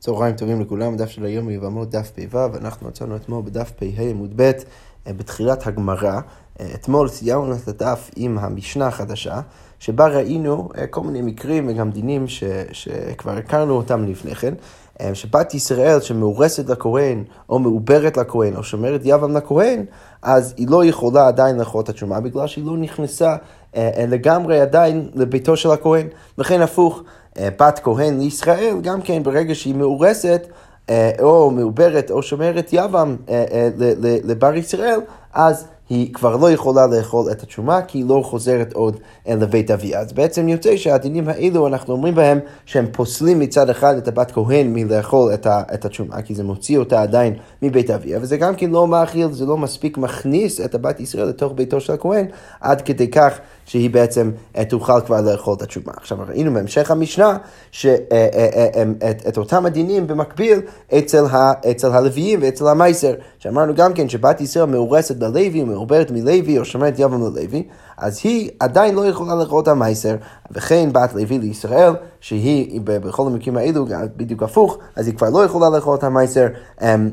צהריים טובים לכולם, דף של היום יבמות דף פ"ו, אנחנו מצאנו אתמול בדף פ"ה עמוד ב' אה, בתחילת הגמרא. אה, אתמול סיימנו את הדף עם המשנה החדשה, שבה ראינו אה, כל מיני מקרים וגם דינים ש, שכבר הכרנו אותם לפני כן, שבת ישראל שמאורסת לכהן, או מעוברת לכהן, או שומרת יבם לכהן, אז היא לא יכולה עדיין לאכול את התשומה, בגלל שהיא לא נכנסה לגמרי עדיין לביתו של הכהן. וכן הפוך. אה, בת כהן לישראל, גם כן ברגע שהיא מאורסת, אה, או מעוברת או שומרת יבם אה, לבר ישראל, אז היא כבר לא יכולה לאכול את התשומה, כי היא לא חוזרת עוד לבית אביה. אז בעצם יוצא שהדינים האלו, אנחנו אומרים בהם שהם פוסלים מצד אחד את הבת כהן מלאכול את, התשומה, כי זה מוציא אותה עדיין מבית אביה, וזה גם כן לא מאכיל, זה לא מספיק מכניס את הבת ישראל לתוך ביתו של הכהן, עד כדי כך שהיא בעצם אה, תוכל כבר לאכול את התשומה. עכשיו ראינו בהמשך המשנה שאת אה, אה, אותם הדינים במקביל אצל, ה, אצל הלוויים ואצל המייסר, שאמרנו גם כן שבת ישראל מאורסת בלוי, מעוברת מלוי או שומרת יבם ללוי, אז היא עדיין לא יכולה לאכול את המייסר, וכן בת לוי לישראל, שהיא בכל המקרים האלו בדיוק הפוך, אז היא כבר לא יכולה לאכול את המייסר. אמ,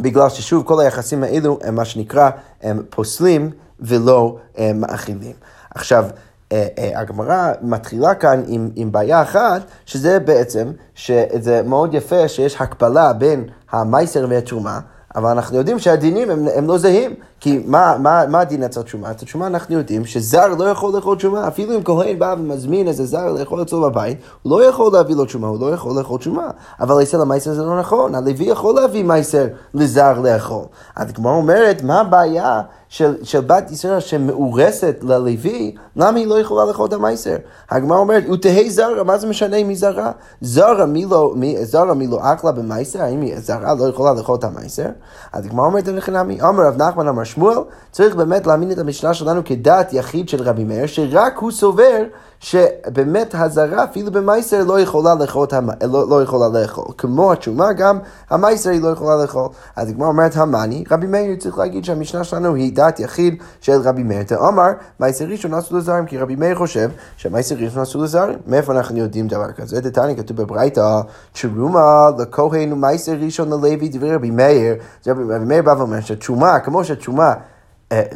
בגלל ששוב כל היחסים האלו הם מה שנקרא הם פוסלים ולא הם מאכילים. עכשיו, אה, אה, הגמרא מתחילה כאן עם, עם בעיה אחת, שזה בעצם, שזה מאוד יפה שיש הקבלה בין המייסר והתרומה, אבל אנחנו יודעים שהדינים הם, הם לא זהים. כי מה, מה, מה הדין אצל תשומה? אצל תשומה אנחנו יודעים שזר לא יכול לאכול תשומה, אפילו אם כהן בא ומזמין איזה זר לאכול אצלו בבית, הוא לא יכול להביא לו תשומה, הוא לא יכול לאכול תשומה. אבל אצל המייסר זה לא נכון, הלוי יכול להביא מייסר לזר לאכול. אז כמו אומרת, מה הבעיה של, של בת ישראל שמאורסת ללוי, למה היא לא יכולה לאכול את המייסר? הגמרא אומרת, ותהי זרה, מה זה משנה מי זרה? זרה מי לא, מי, זרה מי לא אכלה במייסר? האם זרה לא יכולה לאכול את המייסר? אז הגמרא אומרת, אמר רב נחמן אמר שמואל, צריך באמת להאמין את המשנה שלנו כדעת יחיד של רבי מאיר, שרק הוא סובר שבאמת הזרה אפילו במייסר לא יכולה לאכול, לא, לא יכולה לאכול. כמו התשומה גם המייסר היא לא יכולה לאכול. אז הגמרא אומרת המאני, רבי מאיר צריך להגיד שהמשנה שלנו היא דעת יחיד של רבי מאיר. תאמר, מייסר ראשון עשו לזרים, כי רבי מאיר חושב שמייסר ראשון עשו לזרים. מאיפה אנחנו יודעים דבר כזה? דתני כתוב בברייתא, תרומה לכהן ומייסר ראשון ללוי דברי רבי מאיר. רבי מאיר בא ואומר שתשומה, כמו שתשומה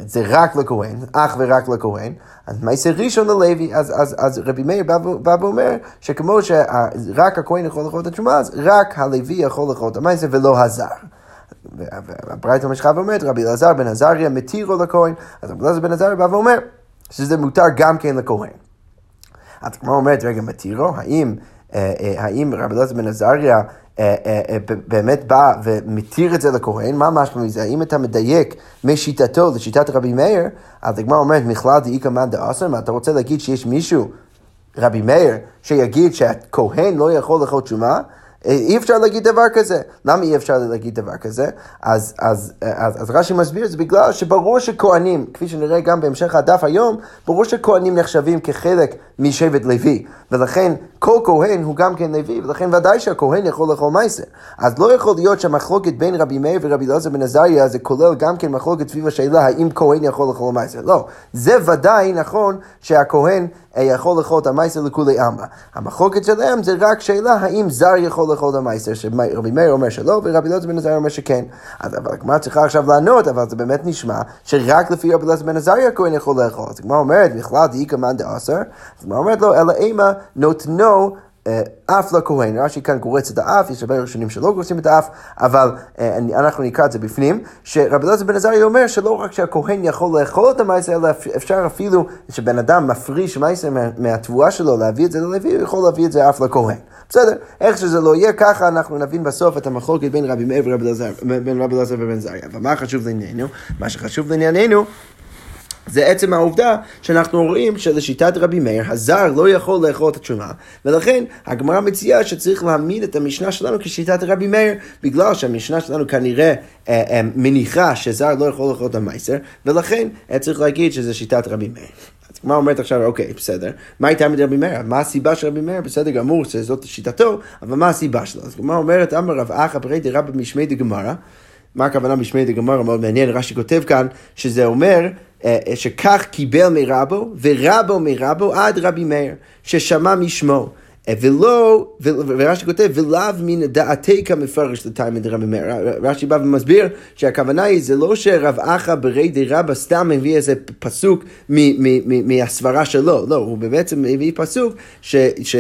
זה רק לכהן, אך ורק לכהן, אז מעשר ראשון ללוי, אז, אז, אז רבי מאיר בא, ואומר שכמו שרק הכהן יכול לאכול את התשומה, אז רק הלוי יכול לאכול את המעשר ולא הזר. והברייתא משכה ואומרת, רבי אלעזר בן עזריה מתירו לכהן, אז רבי אלעזר בן עזריה בא ואומר שזה מותר גם כן לכהן. אז כמו אומרת, רגע, מתירו, האם, אה, אה, האם רבי אלעזר בן עזריה אה, אה, אה, באמת בא ומתיר את זה לכהן, מה משמע מזה? האם אתה מדייק משיטתו לשיטת רבי מאיר, אז הגמרא אומרת, מכלל דאיכא מאן דאסר, אתה רוצה להגיד שיש מישהו, רבי מאיר, שיגיד שהכהן לא יכול לאכול תשומה? אי אפשר להגיד דבר כזה. למה אי אפשר להגיד דבר כזה? אז, אז, אז, אז רש"י מסביר, זה בגלל שברור שכהנים, כפי שנראה גם בהמשך הדף היום, ברור שכהנים נחשבים כחלק משבט לוי, ולכן כל כהן הוא גם כן לוי, ולכן ודאי שהכהן יכול לאכול מייסר. אז לא יכול להיות שהמחלוקת בין רבי מאיר ורבי אלעזר בן עזריה זה כולל גם כן מחלוקת סביב השאלה האם כהן יכול לאכול מייסר. לא, זה ודאי נכון שהכהן יכול לאכול את המייסר לכולי עלמא. המחלוקת שלהם זה רק שאלה האם זר יכול לאכול את המייסר, שרבי מאיר אומר שלא ורבי אלעזר בן עזריה אומר שכן. אז אבל הגמרא צריכה עכשיו לענות, אבל זה באמת נשמע שרק לפי רבי אלעזר בן עזריה הכהן יכול לאכול. אז הגמרא אומרת, בכלל דאיכא מאן דאסר, אז הגמרא אומרת לו, אלא אימה נותנו אף לכהן, רש"י כאן גורץ את האף, יש הרבה ראשונים שלא גורצים את האף, אבל אה, אנחנו נקרא את זה בפנים, שרבי אלעזר בן עזריה אומר שלא רק שהכהן יכול לאכול את המעשר, אלא אפשר אפילו שבן אדם מפריש מעשר מהתבואה שלו להביא את זה ללוי, הוא יכול להביא את זה אף לכהן. בסדר, איך שזה לא יהיה, ככה אנחנו נבין בסוף את המחלוקת בין רבי מאיר ורבי אלעזר ובן זריה. ומה חשוב לענייננו? מה שחשוב לענייננו זה עצם העובדה שאנחנו רואים שלשיטת רבי מאיר, הזר לא יכול לאכול את התשומה, ולכן הגמרא מציעה שצריך להעמיד את המשנה שלנו כשיטת רבי מאיר, בגלל שהמשנה שלנו כנראה אה, אה, מניחה שזר לא יכול לאכול את המייסר, ולכן אה, צריך להגיד שזה שיטת רבי מאיר. אז הגמרא אומרת עכשיו, אוקיי, בסדר, מה הייתה רבי מאיר? מה הסיבה של רבי מאיר? בסדר גמור שזאת שיטתו, אבל מה הסיבה שלו? אז הגמרא אומרת, אמר רב אחא פרי דרבא משמי דגמרא, מה הכוונה משמי דגמרא? מאוד מעניין, רש"י כותב כאן, שזה אומר אה, שכך קיבל מרבו, ורבו מרבו עד רבי מאיר, ששמע משמו. ולא, ורש"י כותב, ולאו מן דעתי כמפרש לתימן דרבי מאיר. רש"י בא ומסביר שהכוונה היא, זה לא שרב אחא ברי די רבא סתם מביא איזה פסוק מהסברה שלו, לא, הוא בעצם מביא פסוק ש, ש,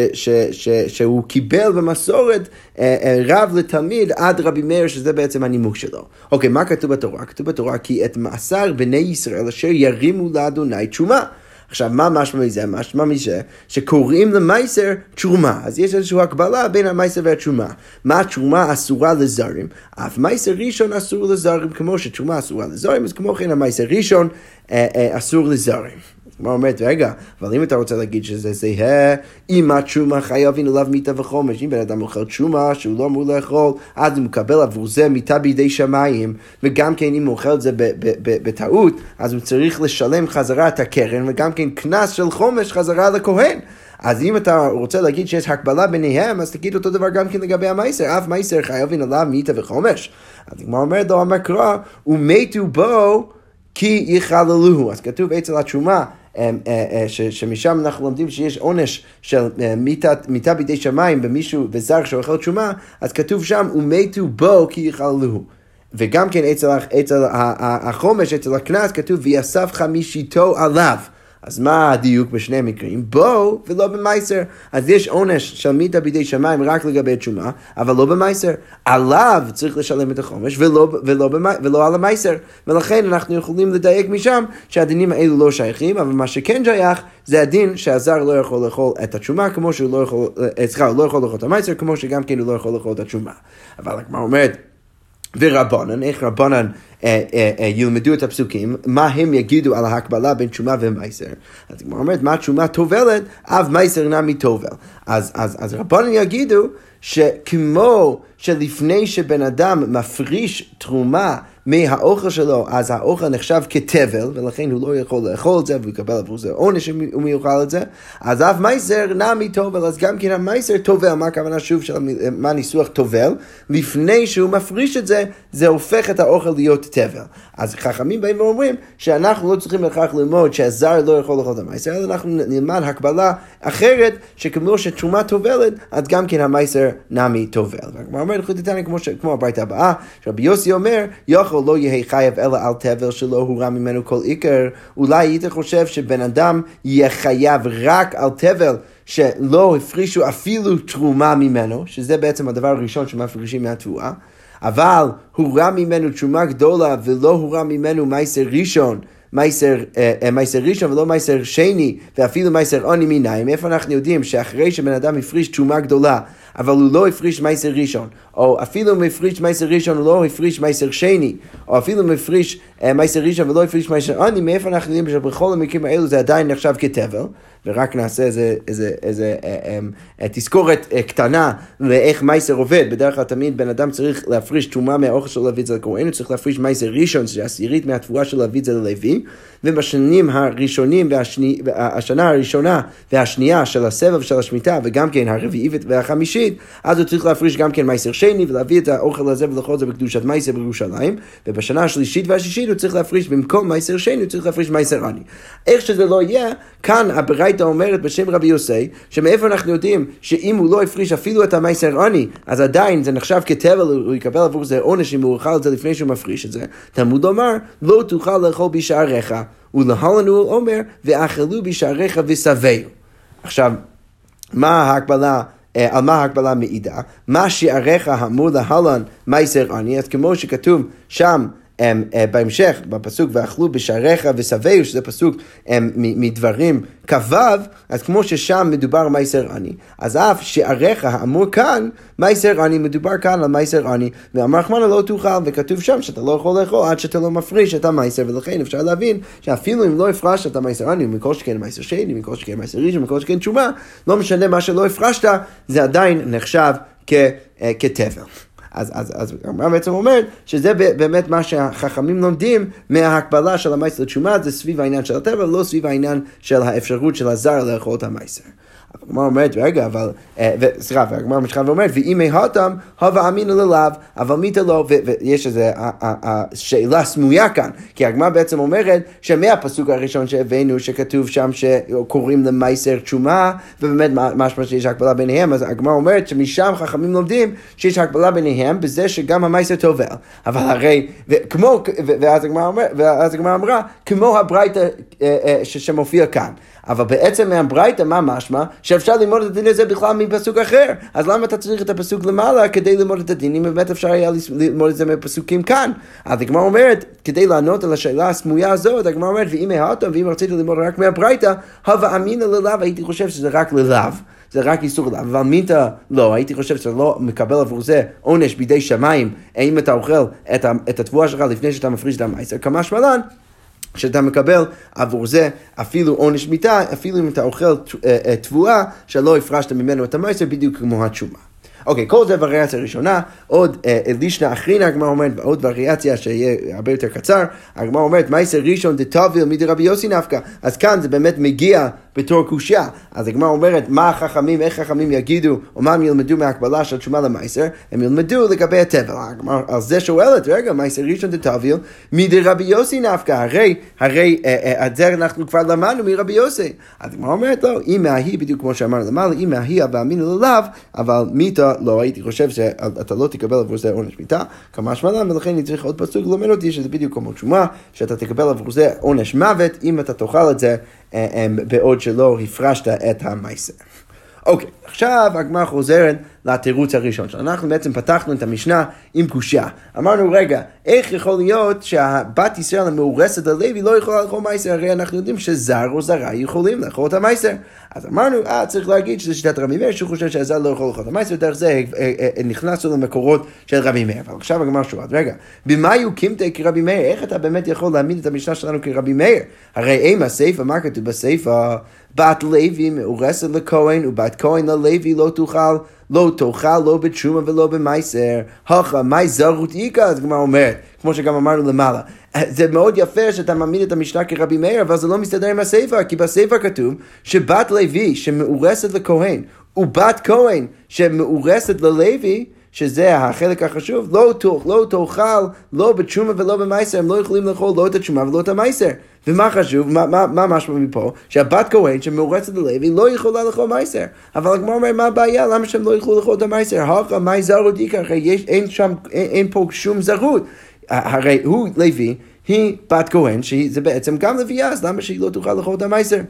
ש, שהוא קיבל במסורת אה, אה, רב לתלמיד עד רבי מאיר, שזה בעצם הנימוק שלו. אוקיי, מה כתוב בתורה? כתוב בתורה כי את מאסר בני ישראל אשר ירימו לאדוני תשומה. עכשיו, מה משמע מזה? משמע מזה שקוראים למייסר תרומה. אז יש איזושהי הקבלה בין המייסר והתרומה. מה התרומה אסורה לזרים? אף מייסר ראשון אסור לזרים, כמו שתרומה אסורה לזרים, אז כמו כן המייסר ראשון אה, אה, אסור לזרים. הגמרא אומרת, רגע, אבל אם אתה רוצה להגיד שזה זהה, אם התשומה חייבים אליו מיתה וחומש, אם בן אדם אוכל תשומה שהוא לא אמור לאכול, אז הוא מקבל עבור זה מיתה בידי שמיים, וגם כן אם הוא אוכל את זה בטעות, אז הוא צריך לשלם חזרה את הקרן, וגם כן קנס של חומש חזרה לכהן. אז אם אתה רוצה להגיד שיש הקבלה ביניהם, אז תגיד אותו דבר גם כן לגבי המייסר. אף מייסר חייבים עליו מיתה וחומש. אז הגמרא אומרת לו, המקרא, ומתו בו כי יכללוהו. אז כתוב אצל התשומה. אה, אה, שמשם אנחנו לומדים שיש עונש של אה, מיתה בידי שמיים במישהו, וזר שאוכל תשומה, אז כתוב שם, ומתו בו כי יכללוהו. וגם כן אצל, אצל החומש, אצל הקנס, כתוב, ויאסף חמישיתו עליו. אז מה הדיוק בשני המקרים? בו ולא במייסר. אז יש עונש של מיתה בידי שמיים רק לגבי תשומה, אבל לא במייסר. עליו צריך לשלם את החומש ולא, ולא, במי, ולא על המייסר. ולכן אנחנו יכולים לדייק משם שהדינים האלו לא שייכים, אבל מה שכן שייך זה הדין שהזר לא יכול לאכול את התשומה כמו שהוא לא יכול, אה, סליחה, הוא לא יכול לאכול את המייסר כמו שגם כן הוא לא יכול לאכול את התשומה. אבל הגמרא אומרת ורבנן, איך רבנן אה, אה, אה, ילמדו את הפסוקים, מה הם יגידו על ההקבלה בין תשומה ומייסר. אז הגמרא אומרת, מה תשומה טובלת, אב מייסר נמי טובל. אז, אז, אז רבנן יגידו שכמו שלפני שבן אדם מפריש תרומה מהאוכל שלו, אז האוכל נחשב כתבל, ולכן הוא לא יכול לאכול את זה, והוא יקבל עבור זה עונש אם הוא יאכל את זה, אז אף מייסר נמי טובל, אז גם כן המייסר טובל, מה הכוונה שוב, של, מה הניסוח טובל? לפני שהוא מפריש את זה, זה הופך את האוכל להיות תבל. אז חכמים באים ואומרים שאנחנו לא צריכים לכך ללמוד שהזר לא יכול לאכול את המייסר, אלא אנחנו נלמד הקבלה אחרת, שכמו שתרומה טובלת, אז גם כן המייסר נמי טובל. והגמרא אומרת, כמו הברית הבאה, שרבי יוסי אומר, יכול לא יהיה חייב אלא על תבל שלא הורם ממנו כל עיקר, אולי היית חושב שבן אדם יהיה חייב רק על תבל שלא הפרישו אפילו תרומה ממנו, שזה בעצם הדבר הראשון שמפרישים מהתבואה, אבל הורם ממנו תרומה גדולה ולא הורם ממנו מייסר ראשון. מייסר, אה, אה, מייסר ראשון ולא מייסר שני ואפילו מייסר עוני מיניים, איפה אנחנו יודעים שאחרי שבן אדם הפריש תרומה גדולה אבל הוא לא הפריש מייסר ראשון, או אפילו אם הפריש מייסר ראשון הוא לא הפריש מייסר שני, או אפילו אם הפריש אה, מייסר ראשון ולא הפריש מייסר עוני, מאיפה אנחנו יודעים שבכל המקרים האלו זה עדיין נחשב כתבל, ורק נעשה איזה, איזה, איזה אה, אה, אה, תזכורת אה, קטנה לאיך מייסר עובד. בדרך כלל תמיד בן אדם צריך להפריש תרומה מהאוכל שלו להביא את זה לכהן, הוא צריך להפריש מייסר ראשון, שזה עשירית מהתבואה שלו להביא את זה ללוי, ובשנים הראשונים והשנה הראשונה והשנייה של הסבב של השמיטה, וגם כן הרביעית והחמישית, אז הוא צריך להפריש גם כן מייסר שני ולהביא את האוכל הזה ולאכול זה בקדושת מייסר בירושלים, ובשנה השלישית והשישית הוא צריך להפריש במקום מייסר שני, הוא צריך להפריש מייסר עני. איך שזה לא יהיה, כאן הברייתא אומרת בשם רבי יוסי, שמאיפה אנחנו יודעים שאם הוא לא הפריש אפילו את המייסר עני, אז עדיין זה נחשב כתבל, הוא יקבל עבור זה עונש אם הוא אוכל את זה לפני שהוא מפריש את זה. תלמוד לומר, לא תוכל לאכול בשעריך, ולהלן הוא אומר, ואכלו בשעריך ושבעו. עכשיו, מה ההקבלה? אה, על מה ההקבלה מעידה? מה שעריך אמור להלן מייסר עני, אז כמו שכתוב שם בהמשך, בפסוק ואכלו בשעריך ושבעו, שזה פסוק um, מדברים כ"ו, אז כמו ששם מדובר מייסר עני, אז אף שעריך האמור כאן, מייסר עני, מדובר כאן על מייסר עני, ואמר רחמנה לא תאכל, וכתוב שם שאתה לא יכול לאכול עד שאתה לא מפריש את המייסר, ולכן אפשר להבין שאפילו אם לא הפרשת את המייסר עני, מכל שכן מייסר שני, מכל שכן מייסר ראשון, מכל שכן תשומה, לא משנה מה שלא הפרשת, זה עדיין נחשב כ, uh, כתבל. אז, אז, אז הגמרא בעצם אומרת שזה באמת מה שהחכמים לומדים מההקבלה של המייסר לתשומה, זה סביב העניין של הטבע, לא סביב העניין של האפשרות של הזר לאכול את המייסר. הגמרא אומרת, רגע, אבל, אה, סליחה, והגמרא ממשיכה ואומרת, ואם מהתם, הווה אמינא ללאו, אבל מיתא לא, ויש איזו שאלה סמויה כאן, כי הגמרא בעצם אומרת שמהפסוק הראשון שהבאנו, שכתוב שם שקוראים למייסר תשומה, ובאמת משמע שיש הקבלה ביניהם, אז הגמרא אומרת שמשם חכמים לומדים שיש הקבלה ביניהם בזה שגם המייסר טובל. אבל הרי, וכמו, ואז הגמרא אמרה, כמו הברייתא אה, אה, שמופיע כאן. אבל בעצם מהברייתא, מה משמע? שאפשר ללמוד את הדין הזה בכלל מפסוק אחר. אז למה אתה צריך את הפסוק למעלה כדי ללמוד את הדין, אם באמת אפשר היה ללמוד את זה מפסוקים כאן? אז הגמרא אומרת, כדי לענות על השאלה הסמויה הזאת, הגמרא אומרת, ואם הערתם, ואם רצית ללמוד רק מהברייתא, הווה אמינא ללאו, הייתי חושב שזה רק ללאו. זה רק איסור לאו, אבל מינתא לא, הייתי חושב שאתה לא מקבל עבור זה עונש בידי שמיים, אם אתה אוכל את התבואה שלך לפני שאתה מפריש את המייסר, כמה שמלן, שאתה מקבל עבור זה אפילו עונש מיתה, אפילו אם אתה אוכל אה, אה, תבואה שלא הפרשת ממנו את המייסר בדיוק כמו התשומה. אוקיי, כל זה וריאציה ראשונה, עוד אה, לישנה אחרינה, הגמרא אומרת, ועוד וריאציה שיהיה הרבה יותר קצר, הגמרא אומרת, מייסר ראשון דתביל מדי רבי יוסי נפקא, אז כאן זה באמת מגיע בתור קושייה. אז הגמרא אומרת, מה החכמים, איך חכמים יגידו, או מה הם ילמדו מהקבלה של תשומה למייסר, הם ילמדו לגבי הטבל. הגמרא על זה שואלת, רגע, מייסר ראשון דתביל, מדי רבי יוסי נפקא, הרי, הרי אה, אה, את זה אנחנו כבר למדנו מרבי יוסי. אז הגמרא אומרת, לא, אם מההיא, בדיוק כמו שאמרנו למעלה, אם מההיא ואמינו ללאו, אבל מיתה לא, הייתי חושב שאתה לא תקבל עבור זה עונש מיתה, כמה שמלן, ולכן אני צריך עוד פסוק ללמד אותי שזה בדיוק כמו תשומה, שאתה תקבל עבור זה עונש מוות, אם אתה תאכל את זה אה, אה, בעוד שלא הפרשת את המייסר. אוקיי, עכשיו הגמרא חוזרת לתירוץ הראשון שלנו. אנחנו בעצם פתחנו את המשנה עם קושייה. אמרנו, רגע, איך יכול להיות שהבת ישראל המאורסת ללוי לא יכולה לאכול מייסר? הרי אנחנו יודעים שזר או זרה יכולים לאכול את המייסר. אז אמרנו, אה, צריך להגיד שזה שיטת רבי מאיר, שהוא חושב שהזר לא יכול לאכול את המייסר, ודרך זה אה, אה, נכנסנו למקורות של רבי מאיר. אבל עכשיו הגמרא שואלת, רגע, במה יהיו קימתי כרבי מאיר? איך אתה באמת יכול להעמיד את המשנה שלנו כרבי מאיר? הרי אימה סיפא, מה כתוב בסיפא? בת לוי מאורסת לכהן, ובת כהן ללוי לא תאכל. לא תאכל לא בתשומה ולא במייסר, הכה מי זרות איכא, אז הגמרא אומרת, כמו שגם אמרנו למעלה. זה מאוד יפה שאתה מעמיד את המשנה כרבי מאיר, אבל זה לא מסתדר עם הסיפא, כי בסיפא כתוב שבת לוי שמאורסת לכהן, ובת כהן שמאורסת ללוי, שזה החלק החשוב, לא, לא תאכל לא בתשומה ולא במייסר, הם לא יכולים לאכול לא את התשומה ולא את המייסר. ומה חשוב, מה, מה, מה משמע מפה? שהבת כהן שמאורצת ללוי לא יכולה לאכול מייסר. אבל הגמרא אומר, מה הבעיה? למה שהם לא יוכלו לאכול את המייסר? הכא מי זרות הרי אין שם, אין, אין פה שום זרות. הרי הוא לוי, היא בת כהן, שזה בעצם גם לוויה, אז למה שהיא לא תוכל לאכול את המייסר?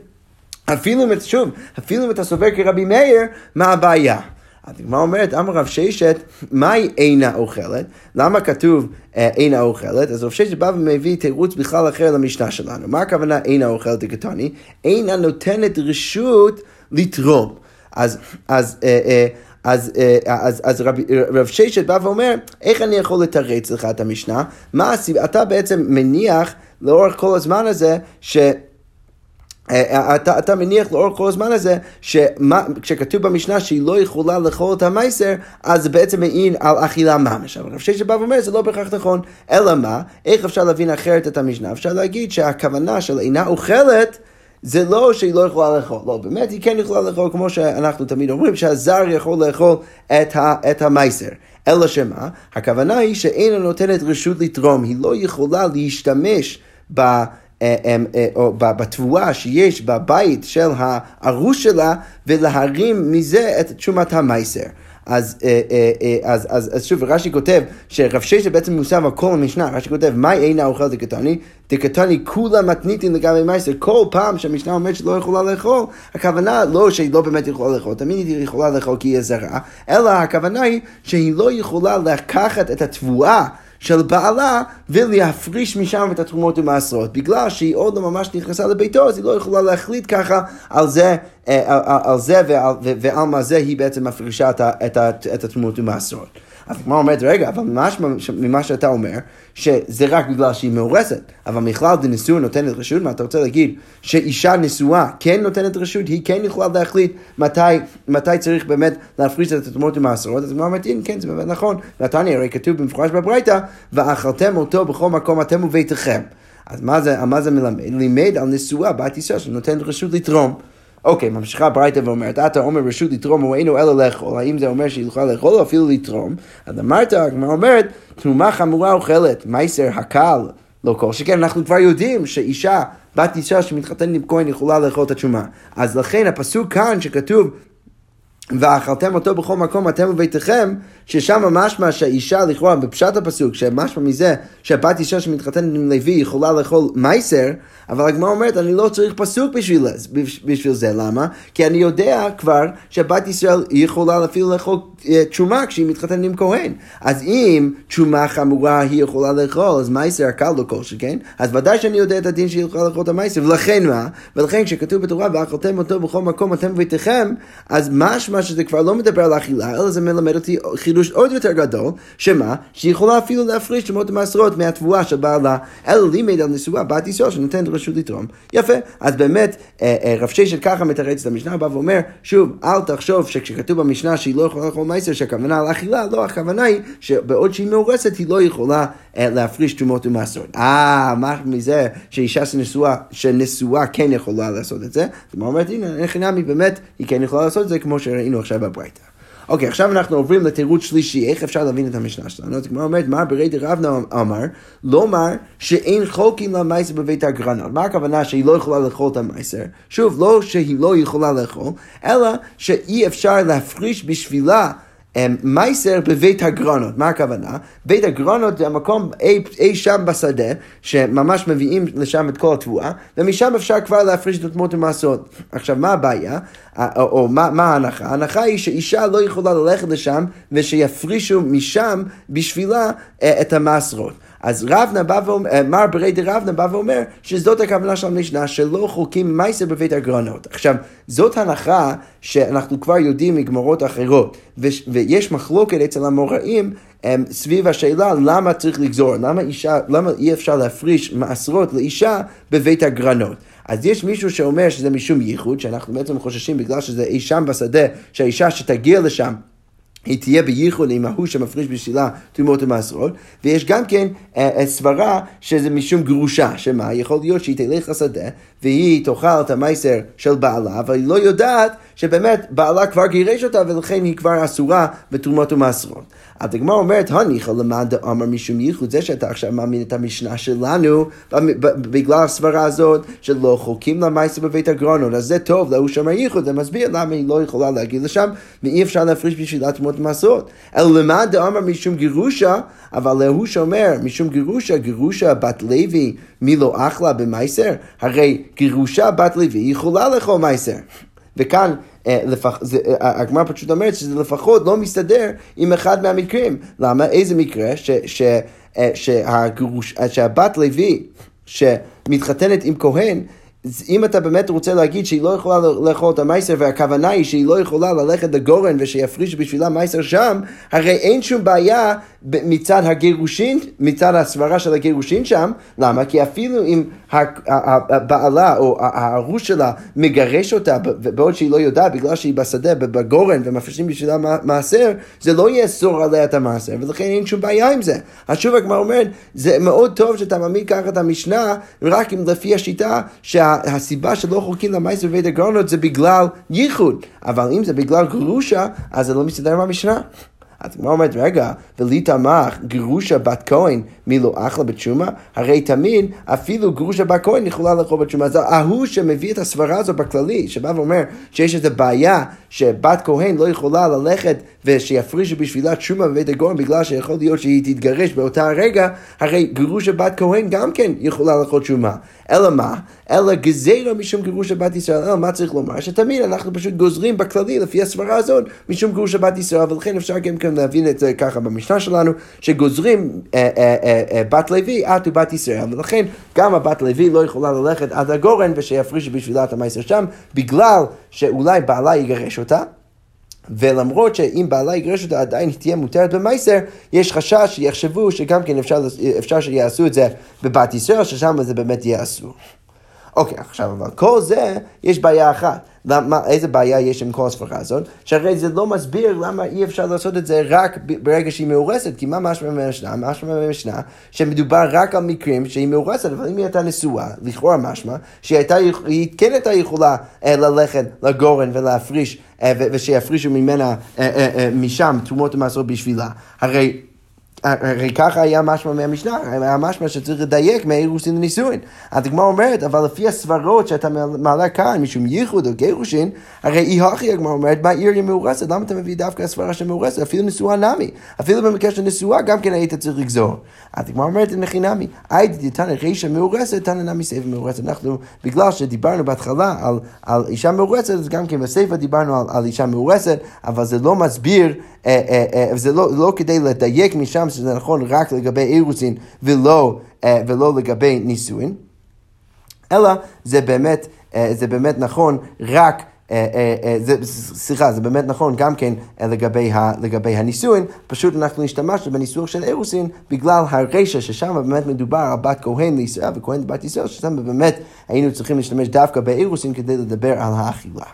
אפילו אם, שוב, אפילו אם אתה סובר כרבי מאיר, מה הבעיה? הדגמרא אומרת, אמר רב ששת, מהי אינה אוכלת? למה כתוב אה, אינה אוכלת? אז רב ששת בא ומביא תירוץ בכלל אחר למשנה שלנו. מה הכוונה אינה אוכלת דקתני? אינה נותנת רשות לתרום. אז, אז, אה, אה, אז, אז, אז רב, רב ששת בא ואומר, איך אני יכול לתרץ לך את המשנה? מה הסיבה? אתה בעצם מניח לאורך כל הזמן הזה, ש... אה, אה, אתה, אתה מניח לאורך כל הזמן הזה, שכשכתוב במשנה שהיא לא יכולה לאכול את המייסר, אז זה בעצם מעין על אכילה ממש. אבל רב ששת בא ואומר, זה לא בהכרח נכון. אלא מה? איך אפשר להבין אחרת את המשנה? אפשר להגיד שהכוונה של אינה אוכלת, זה לא שהיא לא יכולה לאכול, לא, באמת היא כן יכולה לאכול, כמו שאנחנו תמיד אומרים, שהזר יכול לאכול את, ה, את המייסר. אלא שמה? הכוונה היא שאינה נותנת רשות לתרום, היא לא יכולה להשתמש ב... אה, אה, אה, או בתבואה שיש בבית של הארוש שלה ולהרים מזה את תשומת המייסר. אז, אז, אז, אז שוב, רש"י כותב שרב ששת בעצם מוסב על כל המשנה, רש"י כותב, מה אינה אוכל דקתני? דקתני כולה מתניתין לגבי מייסר. כל פעם שהמשנה אומרת שלא יכולה לאכול, הכוונה לא שהיא לא באמת יכולה לאכול, תמיד היא יכולה לאכול כי היא זרה, אלא הכוונה היא שהיא לא יכולה לקחת את התבואה. של בעלה ולהפריש משם את התרומות ומעשרות. בגלל שהיא עוד לא ממש נכנסה לביתו, אז היא לא יכולה להחליט ככה על זה, אה, על, על זה ועל, ועל מה זה היא בעצם מפרישה את, את, את התרומות ומעשרות. אז הגמרא אומרת, רגע, אבל ממה שאתה אומר, שזה רק בגלל שהיא מאורסת, אבל מכלל דנשוא נותנת רשות, מה אתה רוצה להגיד? שאישה נשואה כן נותנת רשות, היא כן יכולה להחליט מתי, מתי צריך באמת להפריש את התמות המעשרות, אז הגמרא אומרת, כן, זה באמת נכון. נתניה הרי כתוב במפורש בברייתא, ואכלתם אותו בכל מקום אתם וביתכם. אז מה זה, מה זה מלמד? לימד על נשואה בת ישראל שנותנת רשות לתרום. אוקיי, ממשיכה ברייתא ואומרת, אתה אומר רשות לתרום או אינו אלא לאכול, האם זה אומר שהיא יכולה לאכול או אפילו לתרום? אז אמרת, הגמרא אומרת, תרומה חמורה אוכלת, מייסר הקל, לא כל שכן, אנחנו כבר יודעים שאישה, בת אישה שמתחתנת עם כהן יכולה לאכול את התשומה. אז לכן הפסוק כאן שכתוב ואכלתם אותו בכל מקום אתם וביתכם, ששם משמע שהאישה לכאורה בפשט הפסוק, שמשמע מזה שהבת אישה שמתחתנת עם לוי יכולה לאכול מייסר, אבל הגמרא אומרת אני לא צריך פסוק בשביל, בשביל זה, למה? כי אני יודע כבר שבת ישראל יכולה אפילו לאכול אה, תשומה כשהיא מתחתנת עם כהן. אז אם תשומה חמורה היא יכולה לאכול, אז מייסר הקל לא כל שכן, אז ודאי שאני יודע את הדין שהיא יכולה לאכול את המייסר, ולכן מה? ולכן כשכתוב בתורה ואכלתם אותו בכל מקום אתם וביתכם, אז משמע שזה כבר לא מדבר על אכילה, אלא זה מלמד אותי חידוש עוד יותר גדול, שמה? שהיא יכולה אפילו להפריש תשומות המעשרות מהתבואה של בעלה, אלא לימד על נשואה בת ישראל שנותנת רשות לתרום. יפה, אז באמת אה, אה, רב ששת ככה מתרץ את המשנה, בא ואומר, שוב, אל תחשוב שכשכתוב במשנה שהיא לא יכולה לאכול מייסר, שהכוונה על אכילה, לא, הכוונה היא שבעוד שהיא מאורסת היא לא יכולה להפריש תרומות ומעשרות. אה, מה מזה שאישה שנשואה, שנשואה כן יכולה לעשות את זה? מה אומרת, הנה, אין חינמי, באמת, היא כן יכולה לעשות את זה כמו שראינו עכשיו בברייתא. אוקיי, עכשיו אנחנו עוברים לתירוץ שלישי, איך אפשר להבין את המשנה שלנו? אז כמו אומרת, מה ברי דרבנה אמר, לומר שאין חולקים למייסר בבית הגרנות. מה הכוונה שהיא לא יכולה לאכול את המייסר? שוב, לא שהיא לא יכולה לאכול, אלא שאי אפשר להפריש בשבילה מייסר בבית הגרנות, מה הכוונה? בית הגרנות זה המקום אי, אי שם בשדה, שממש מביאים לשם את כל התבואה, ומשם אפשר כבר להפריש את התמות המעשות. עכשיו, מה הבעיה? או, או מה, מה ההנחה? ההנחה היא שאישה לא יכולה ללכת לשם, ושיפרישו משם בשבילה אה, את המעשרות. אז רבנה בא ואומר, אה, מר ברי דרבנה בא ואומר שזאת הכוונה של המשנה, שלא חולקים מייסר בבית הגרנות. עכשיו, זאת הנחה שאנחנו כבר יודעים מגמרות אחרות, ו- ויש מחלוקת אצל המוראים הם, סביב השאלה למה צריך לגזור, למה, אישה, למה אי אפשר להפריש מעשרות לאישה בבית הגרנות. אז יש מישהו שאומר שזה משום ייחוד, שאנחנו בעצם חוששים בגלל שזה אי שם בשדה, שהאישה שתגיע לשם היא תהיה בייחוד עם ההוא שמפריש בשבילה תרומות ומעשרות, ויש גם כן אה, אה, סברה שזה משום גרושה, שמה? יכול להיות שהיא תלך לשדה והיא תאכל את המייסר של בעלה, אבל היא לא יודעת שבאמת בעלה כבר גירש אותה ולכן היא כבר אסורה בתרומות ומעשרות. אז הגמרא אומרת, הניחא למאן דאמר משום ייחוד, זה שאתה עכשיו מאמין את המשנה שלנו, בגלל הסברה הזאת, שלא חוקים למייסר בבית הגרונות, אז זה טוב, להוא שאמר ייחוד, זה מסביר למה היא לא יכולה להגיד לשם, ואי אפשר להפריש בשבילה תרומות ומעשרות. אלא למאן דאמר משום גירושה, אבל להוא שאומר, משום גירושה, גירושה בת לוי, מי לא אחלה במייסר? הרי גירושה בת לוי יכולה לאכול מייסר. וכאן אה, זה, אה, הגמרא פשוט אומרת שזה לפחות לא מסתדר עם אחד מהמקרים. למה? איזה מקרה? ש, ש, אה, שהגרוש, שהבת לוי שמתחתנת עם כהן אם אתה באמת רוצה להגיד שהיא לא יכולה לאכול את המייסר והכוונה היא שהיא לא יכולה ללכת לגורן ושיפריש בשבילה מייסר שם, הרי אין שום בעיה מצד הגירושין, מצד הסברה של הגירושין שם, למה? כי אפילו אם הבעלה או הארוש שלה מגרש אותה בעוד שהיא לא יודעת בגלל שהיא בשדה בגורן ומפרישים בשבילה מעשר, זה לא יאסור עליה את המעשר ולכן אין שום בעיה עם זה. אז שוב הגמרא אומרת, זה מאוד טוב שאתה מעמיד ככה את המשנה רק אם לפי השיטה שהסיבה שלא חולקים למעשר בבית הגרונות זה בגלל ייחוד, אבל אם זה בגלל גרושה אז זה לא מסתדר עם המשנה. אז הגמרא אומרת, רגע, ולי תמך גרושה בת כהן מלא אחלה בתשומה? הרי תמיד אפילו גרושה בת כהן יכולה לאכול בתשומה. אז ההוא שמביא את הסברה הזו בכללי, שבא ואומר שיש איזו בעיה שבת כהן לא יכולה ללכת ושיפרישו בשבילה תשומה בבית הגורן בגלל שיכול להיות שהיא תתגרש באותה הרגע, הרי גרושה בת כהן גם כן יכולה לאכול תשומה. אלא מה? אלא גזירה משום גירוש בת ישראל. אלא מה צריך לומר? שתמיד אנחנו פשוט גוזרים בכללי לפי הסברה הזאת משום גירוש בת ישראל, ולכן אפשר גם כן להבין את זה ככה במשנה שלנו, שגוזרים אה, אה, אה, אה, בת לוי את ובת ישראל, ולכן גם הבת לוי לא יכולה ללכת עד הגורן ושיפריש בשבילה את המייסר שם, בגלל שאולי בעלה יגרש אותה. ולמרות שאם בעלה יגרש אותה עדיין היא תהיה מותרת במייסר, יש חשש שיחשבו שגם כן אפשר, אפשר שיעשו את זה בבת ישראל, ששם זה באמת יהיה אסור. אוקיי, עכשיו אבל כל זה, יש בעיה אחת. למה, איזה בעיה יש עם כל הזאת? שהרי זה לא מסביר למה אי אפשר לעשות את זה רק ברגע שהיא מאורסת, כי מה משמע במשנה? משמע במשנה שמדובר רק על מקרים שהיא מאורסת, אבל אם היא הייתה נשואה, לכאורה משמע, שהיא הייתה, כן הייתה יכולה אה, ללכת לגורן ולהפריש, אה, ושיפרישו ממנה, אה, משם תרומות ומעשרות בשבילה. הרי הרי ככה היה משמע מהמשנה, היה משמע שצריך לדייק מהאירוסין לנישואין. הגמרא אומרת, אבל לפי הסברות שאתה מעלה כאן, משום ייחוד או גירושין, הרי אי הכי הגמרא אומרת, מה עיר היא מאורסת? למה אתה מביא דווקא הסברה של מאורסת? אפילו נשואה נמי. אפילו במקרה של נשואה גם כן היית צריך לגזור. אז הגמרא אומרת, נכי נמי, הייתי תנא רישא מאורסת, תנא נמי סייפה מאורסת. אנחנו, בגלל שדיברנו בהתחלה על, על אישה מאורסת, אז גם כן בסייפה דיברנו על, על אישה מאורסת, אבל זה לא מסביר אה, אה, אה, זה לא, לא כדי לדייק משם שזה נכון רק לגבי אירוסין ולא, ולא לגבי נישואין, אלא זה באמת, זה באמת נכון רק סליחה, זה באמת נכון גם כן לגבי, ה, לגבי הנישואין, פשוט אנחנו השתמשנו בניסוח של אירוסין בגלל הרשע ששם באמת מדובר על בת כהן לישראל וכהן לבת ישראל, ששם באמת היינו צריכים להשתמש דווקא באירוסין כדי לדבר על האכילה.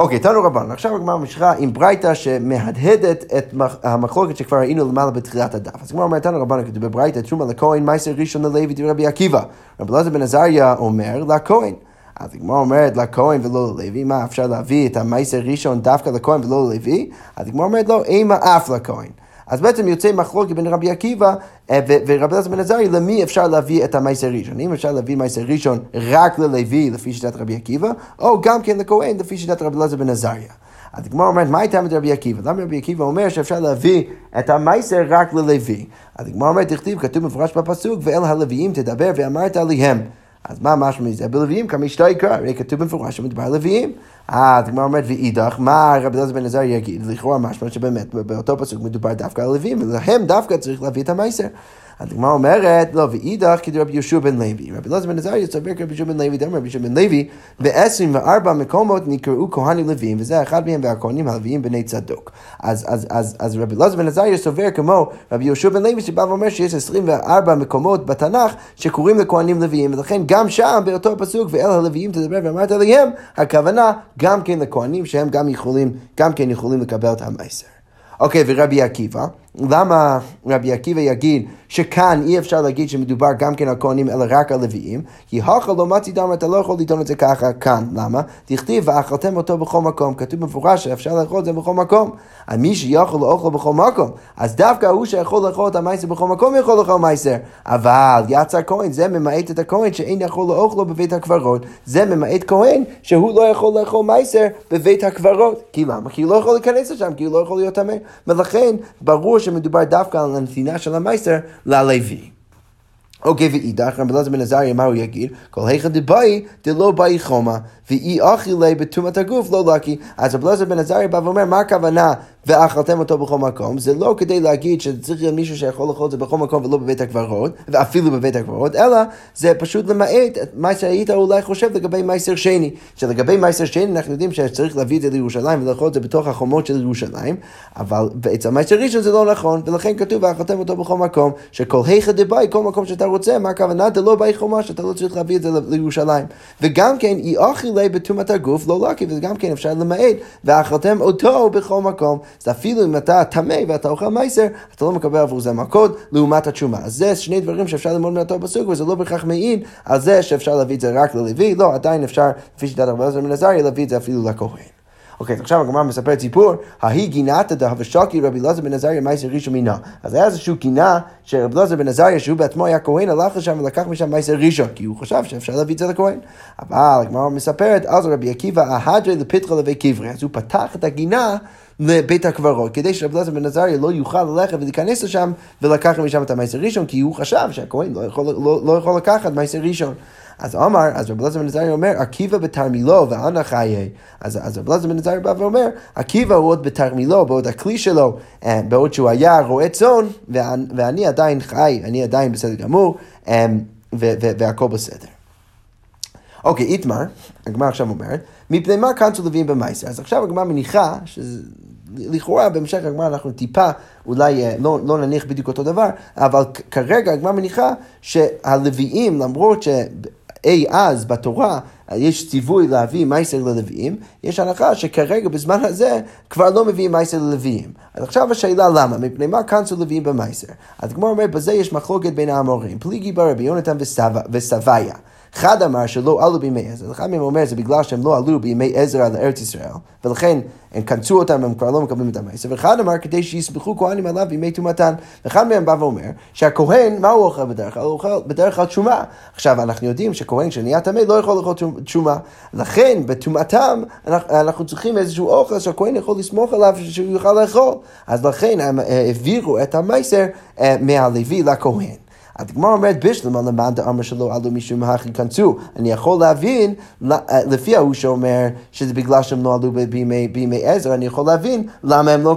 אוקיי, תנו רבן, עכשיו הגמרא ממשיכה עם ברייתא שמהדהדת את המחלוקת שכבר ראינו למעלה בתחילת הדף. אז הגמרא אומרת, תנו רבן, כתוב בברייתא, תרומה לכהן, מייסר ראשון ללוי דרבי עקיבא. רבי אלעזר בן עזריה אומר לכהן. אז הגמרא אומרת לכהן ולא ללוי, מה אפשר להביא את המייסר ראשון דווקא לכהן ולא ללוי? אז הגמרא אומרת לו, אימה אף לכהן. אז בעצם יוצא מחלוקת בין רבי עקיבא אה, ורבי אלעזר בן עזרי, למי אפשר להביא את המייסר ראשון? אם אפשר להביא מייסר ראשון רק ללוי, לפי שיטת רבי עקיבא, או גם כן לכהן, לפי שיטת רבי אלעזר בן עזריה. אז הגמרא אומרת, מה הייתה את רבי עקיבא? למה רבי עקיבא אומר שאפשר להביא את המייסר רק ללוי? אז הגמרא אומרת, תכתיב, כתוב מפורש בפסוק, ואל הלוויים תדבר ואמרת עליהם. אז מה משמע מזה? בלוויים כמה אשתו יקרא, הרי כתוב במפורש שמדובר על לוויים. אז הגמרא אומרת, ואידך, מה רבי אלעזר בן עזר יגיד? לכאורה משמע שבאמת באותו פסוק מדובר דווקא על לוויים, ולהם דווקא צריך להביא את המייסר. אז הגמרא אומרת, לא, ואידך כדרבי יהושע בן לוי. רבי אלעזר בן עזריה סובר כרבי יהושע בן לוי, דאמר רבי יהושע בן לוי, ב-24 מקומות נקראו כהנים לוויים, וזה אחד מהם והכהנים הלוויים בני צדוק. אז, אז, אז, אז רבי אלעזר בן עזריה סובר כמו רבי יהושע בן לוי, שבא ואומר שיש 24 מקומות בתנ"ך שקוראים לכהנים לוויים, ולכן גם שם, באותו פסוק, ואל הלוויים תדבר ואמרת עליהם, הכוונה גם כן לכהנים שהם גם יכולים, גם כן יכולים לקבל את המייסר. אוקיי, ורבי עקיבא, למה רבי עקיבא יגיד שכאן אי אפשר להגיד שמדובר גם כן על כהנים אלא רק על לוויים? כי הכא לא מצי דם, אתה לא יכול לטעון את זה ככה כאן. למה? תכתיב ואכלתם אותו בכל מקום. כתוב במפורש שאפשר לאכול את זה בכל מקום. על מי שיכול לאכול בכל מקום. אז דווקא הוא שיכול לאכול את המייסר בכל מקום יכול לאכול מייסר. אבל יצא כהן, זה ממעט את הכהן שאין יכול לאכולו בבית הקברות. זה ממעט כהן שהוא לא יכול לאכול מייסר בבית הקברות. כי למה? כי הוא לא יכול להיכנס לשם, כי הוא לא יכול להיות טמא. ולכן ברור שמדובר דווקא על הנתינה של המייסר ללוי. אוקיי, ואידך, רבי אלעזר בן עזריה, מה הוא יגיד? כל היכא דבאי, דלא באי חומה, ואי אכילי בטומאת הגוף לא לקי. אז רבי אלעזר בן עזריה בא ואומר, מה הכוונה ואכלתם אותו בכל מקום? זה לא כדי להגיד שצריך להיות מישהו שיכול לאכול את זה בכל מקום ולא בבית הקברות, ואפילו בבית הקברות, אלא זה פשוט למעט מה שהיית אולי חושב לגבי מייסר שני. שלגבי מייסר שני אנחנו יודעים שצריך להביא את זה לירושלים ולאכול את זה בתוך החומות של ירושלים, אבל אצל מייסר ראשון זה לא נכון, ולכן כתוב ואכלתם אותו בכל מקום, שכל היכא דבאי, כל מקום שאתה רוצה, מה הכוונה? דלא באי חומה, שאתה לא צריך להביא את זה לירושלים. וגם כן, אי אכילי בטומאת הגוף לא לקי, וזה גם כן אפשר למעט, ואכלתם אותו בכל מקום. אז אפילו אם אתה טמא ואתה אוכל מייסר, אתה לא מקבל עבור זה מכות לעומת התשומה. אז זה שני דברים שאפשר ללמוד מאותו פסוק, וזה לא בהכרח מעיד על זה שאפשר להביא את זה רק ללוי, לא, עדיין אפשר, לפי שיטת הרבה עזר בן עזריה, להביא את זה אפילו לכהן. אוקיי, אז עכשיו הגמרא מספרת סיפור, ההיא גינתא דהבשקי רבי אלעזר בן עזריה מייסר ראשון מינה. אז היה איזשהו גינה שרבי אלעזר בן עזריה, שהוא בעצמו היה כהן, הלך לשם ולקח משם מייסר ראשון, כי הוא חשב שאפשר להביא את זה לכהן. אבל הגמרא מספרת, אז רבי עקיבא אהדרי לפתחה לבי קברי, אז הוא פתח את הגינה לבית הקברות, כדי שרבי אלעזר בן עזריה לא יוכל ללכת ולהיכנס לשם ולקח משם את המייסר ראשון, כי הוא חשב שהכהן לא לא, לא יכול לקחת מייסר ראשון. אז אמר, אז רבי אלעזר בן עזריה אומר, עקיבא בתרמילו ואנא חיי. אז, אז רבי אלעזר בן עזריה בא ואומר, עקיבא הוא עוד בתרמילו, בעוד הכלי שלו, אה, בעוד שהוא היה רועה צאן, ואני עדיין חי, אני עדיין בסדר גמור, אה, והכל בסדר. אוקיי, איתמר, הגמרא עכשיו אומרת, מפני מה קנצו לווים במייסר? אז עכשיו הגמרא מניחה, שלכאורה בהמשך הגמרא אנחנו טיפה, אולי אה, לא, לא נניח בדיוק אותו דבר, אבל כרגע הגמרא מניחה שהלוויים, למרות ש... אי אז בתורה יש ציווי להביא מייסר ללוויים, יש הנחה שכרגע בזמן הזה כבר לא מביאים מייסר ללוויים. אז עכשיו השאלה למה, מפני מה כנסו לוויים במייסר? אז כמו אומר, בזה יש מחלוקת בין האמורים, פליגי ברבי יונתן וסביה. אחד אמר שלא עלו בימי עזר, אחד מהם אומר זה בגלל שהם לא עלו בימי עזרא לארץ ישראל, ולכן הם כנסו אותם, הם כבר לא מקבלים את המעשר, ואחד אמר כדי שיסמכו כהנים עליו בימי טומאתן. ואחד מהם בא ואומר שהכהן, מה הוא אוכל בדרך כלל? הוא אוכל בדרך כלל תשומה. עכשיו, אנחנו יודעים שכהן שנהיה טמא לא יכול לאכול תשומה. לכן, בטומאתם, אנחנו צריכים איזשהו אוכל שהכהן יכול לסמוך עליו שהוא יוכל לאכול. אז לכן הם אה, העבירו את המעשר אה, מהלוי לכהן. הגמרא אומרת בשלמה למאן דאמר שלא עלו משום הכי כנסו. אני יכול להבין, אה, לפי ההוא שאומר שזה בגלל שהם לא עלו בימי, עזר, אני יכול להבין למה הם, לא,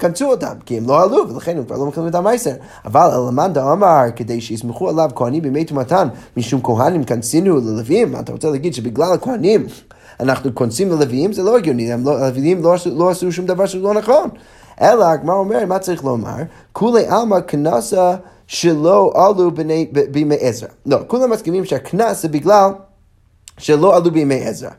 כנסו אותם, כי הם לא עלו, ולכן הם כבר לא מקבלים את המייסר. אבל למאן דאמר, כדי שיסמכו עליו כהנים בימי תומתן, משום כהנים כנסינו ללווים, אתה רוצה להגיד שבגלל הכהנים אנחנו כונסים ללווים, זה לא הגיוני, לא, הלווים לא, לא עשו שום דבר שהוא לא נכון. אלא הגמרא אומר, מה צריך לומר? כולי עלמא כנסה שלא עלו בימי עזרא. לא, כולם מסכימים שהקנס זה בגלל שלא עלו בימי עזרא.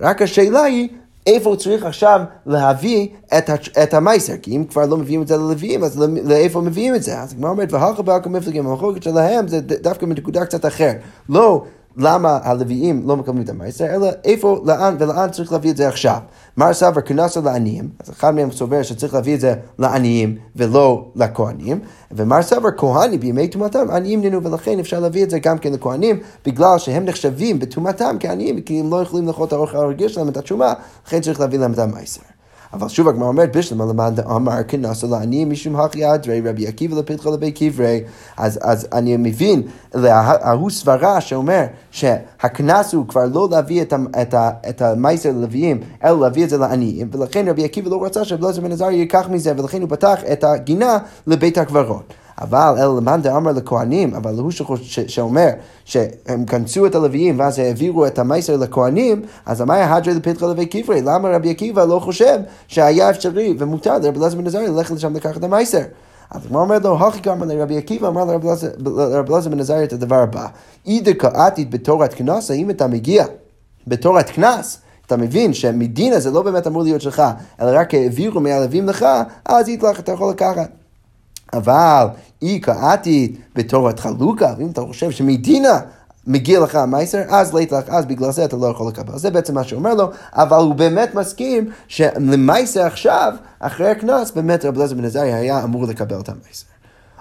רק השאלה היא, איפה הוא צריך עכשיו להביא את, את המייסר? כי אם כבר לא מביאים את זה ללוויים, אז לאיפה מביאים את זה? אז הגמרא אומרת, והלכה בעלכם מפלגים, המחלוקת שלהם זה דווקא מנקודה קצת אחרת. לא למה הלוויים לא מקבלים את המייסר, אלא איפה, לאן ולאן צריך להביא את זה עכשיו. מר סבר כנסה לעניים, אז אחד מהם סובר שצריך להביא את זה לעניים ולא לכהנים, ומר סבר כהנים בימי טומאתם עניים נינו, ולכן אפשר להביא את זה גם כן לכהנים, בגלל שהם נחשבים בטומאתם כעניים, כי הם לא יכולים לאכול את האוכל הרגיל שלהם את התשומה, לכן צריך להביא להם את המייסר. אבל שוב הגמרא אומרת בשלמה למען דאמר כנסה לעניים משום הכי אדרי רבי עקיבא לפתחו לבי קברי. אז, אז אני מבין ההוא סברה שאומר שהקנס הוא כבר לא להביא את, את, את המייסר ללוויים אלא להביא את זה לעניים ולכן רבי עקיבא לא רצה שבלעזר בן עזריה ייקח מזה ולכן הוא פתח את הגינה לבית הקברות אבל אלא למאן דאמר לכהנים, אבל הוא שאומר שהם כנסו את הלוויים ואז העבירו את המייסר לכהנים, אז אמר הדרי לפתחה לוי קברי, למה רבי עקיבא לא חושב שהיה אפשרי ומותר לרבי אלעזר בן עזריה ללכת לשם לקחת את המייסר? אז הגמרא אומרת לו, הכי כמה לרבי עקיבא אמר לרבי אלעזר בן עזריה את הדבר הבא, אידר קראתית בתורת קנס, האם אתה מגיע בתורת קנס? אתה מבין שמדינה זה לא באמת אמור להיות שלך, אלא רק העבירו מהלווים לך, אז איתלך אתה יכול לקחת. אבל אי קראתי בתורת חלוקה, ואם אתה חושב שמדינה מגיע לך המייסר, אז לית לך, אז בגלל זה אתה לא יכול לקבל. זה בעצם מה שאומר לו, אבל הוא באמת מסכים שלמייסר עכשיו, אחרי הקנס, באמת רב אלעזר בן עזריה היה אמור לקבל את המייסר.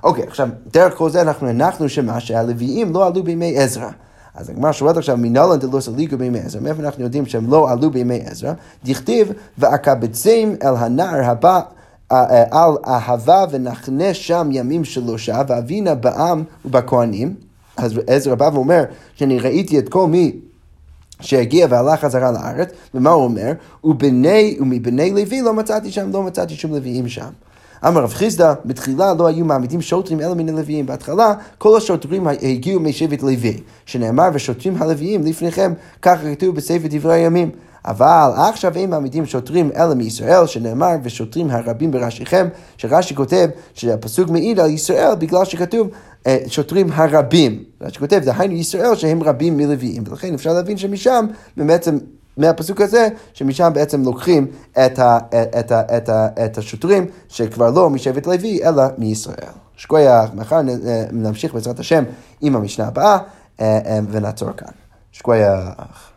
אוקיי, עכשיו, דרך כל זה אנחנו הנחנו שמה שהלוויים לא עלו בימי עזרא. אז הגמרא שואלת עכשיו, מנהלן דלא סליקו בימי עזרא, מאיפה אנחנו יודעים שהם לא עלו בימי עזרא? דכתיב, ואקבצים אל הנער הבא על אהבה ונחנה שם ימים שלושה, ואבינה בעם ובכהנים. אז עזרא בא ואומר שאני ראיתי את כל מי שהגיע והלך חזרה לארץ, ומה הוא אומר? ובני, ומבני לוי לא מצאתי שם, לא מצאתי שום לוויים שם. אמר רב חיסדא, בתחילה לא היו מעמידים שוטרים אלא מן הלוויים. בהתחלה כל השוטרים הגיעו משבט לוי, שנאמר ושוטרים הלוויים לפניכם, ככה כתוב בספר דברי הימים. אבל עכשיו הם מעמידים שוטרים אלה מישראל, שנאמר, ושוטרים הרבים בראשיכם, שרש"י כותב שהפסוק מעיד על ישראל בגלל שכתוב אה, שוטרים הרבים. רש"י כותב, דהיינו ישראל שהם רבים מלוויים, ולכן אפשר להבין שמשם, בעצם מהפסוק הזה, שמשם בעצם לוקחים את, ה, את, ה, את, ה, את השוטרים שכבר לא משבט לוי, אלא מישראל. שקוייך, מחר נמשיך בעזרת השם עם המשנה הבאה, אה, אה, ונעצור כאן. שקוייך.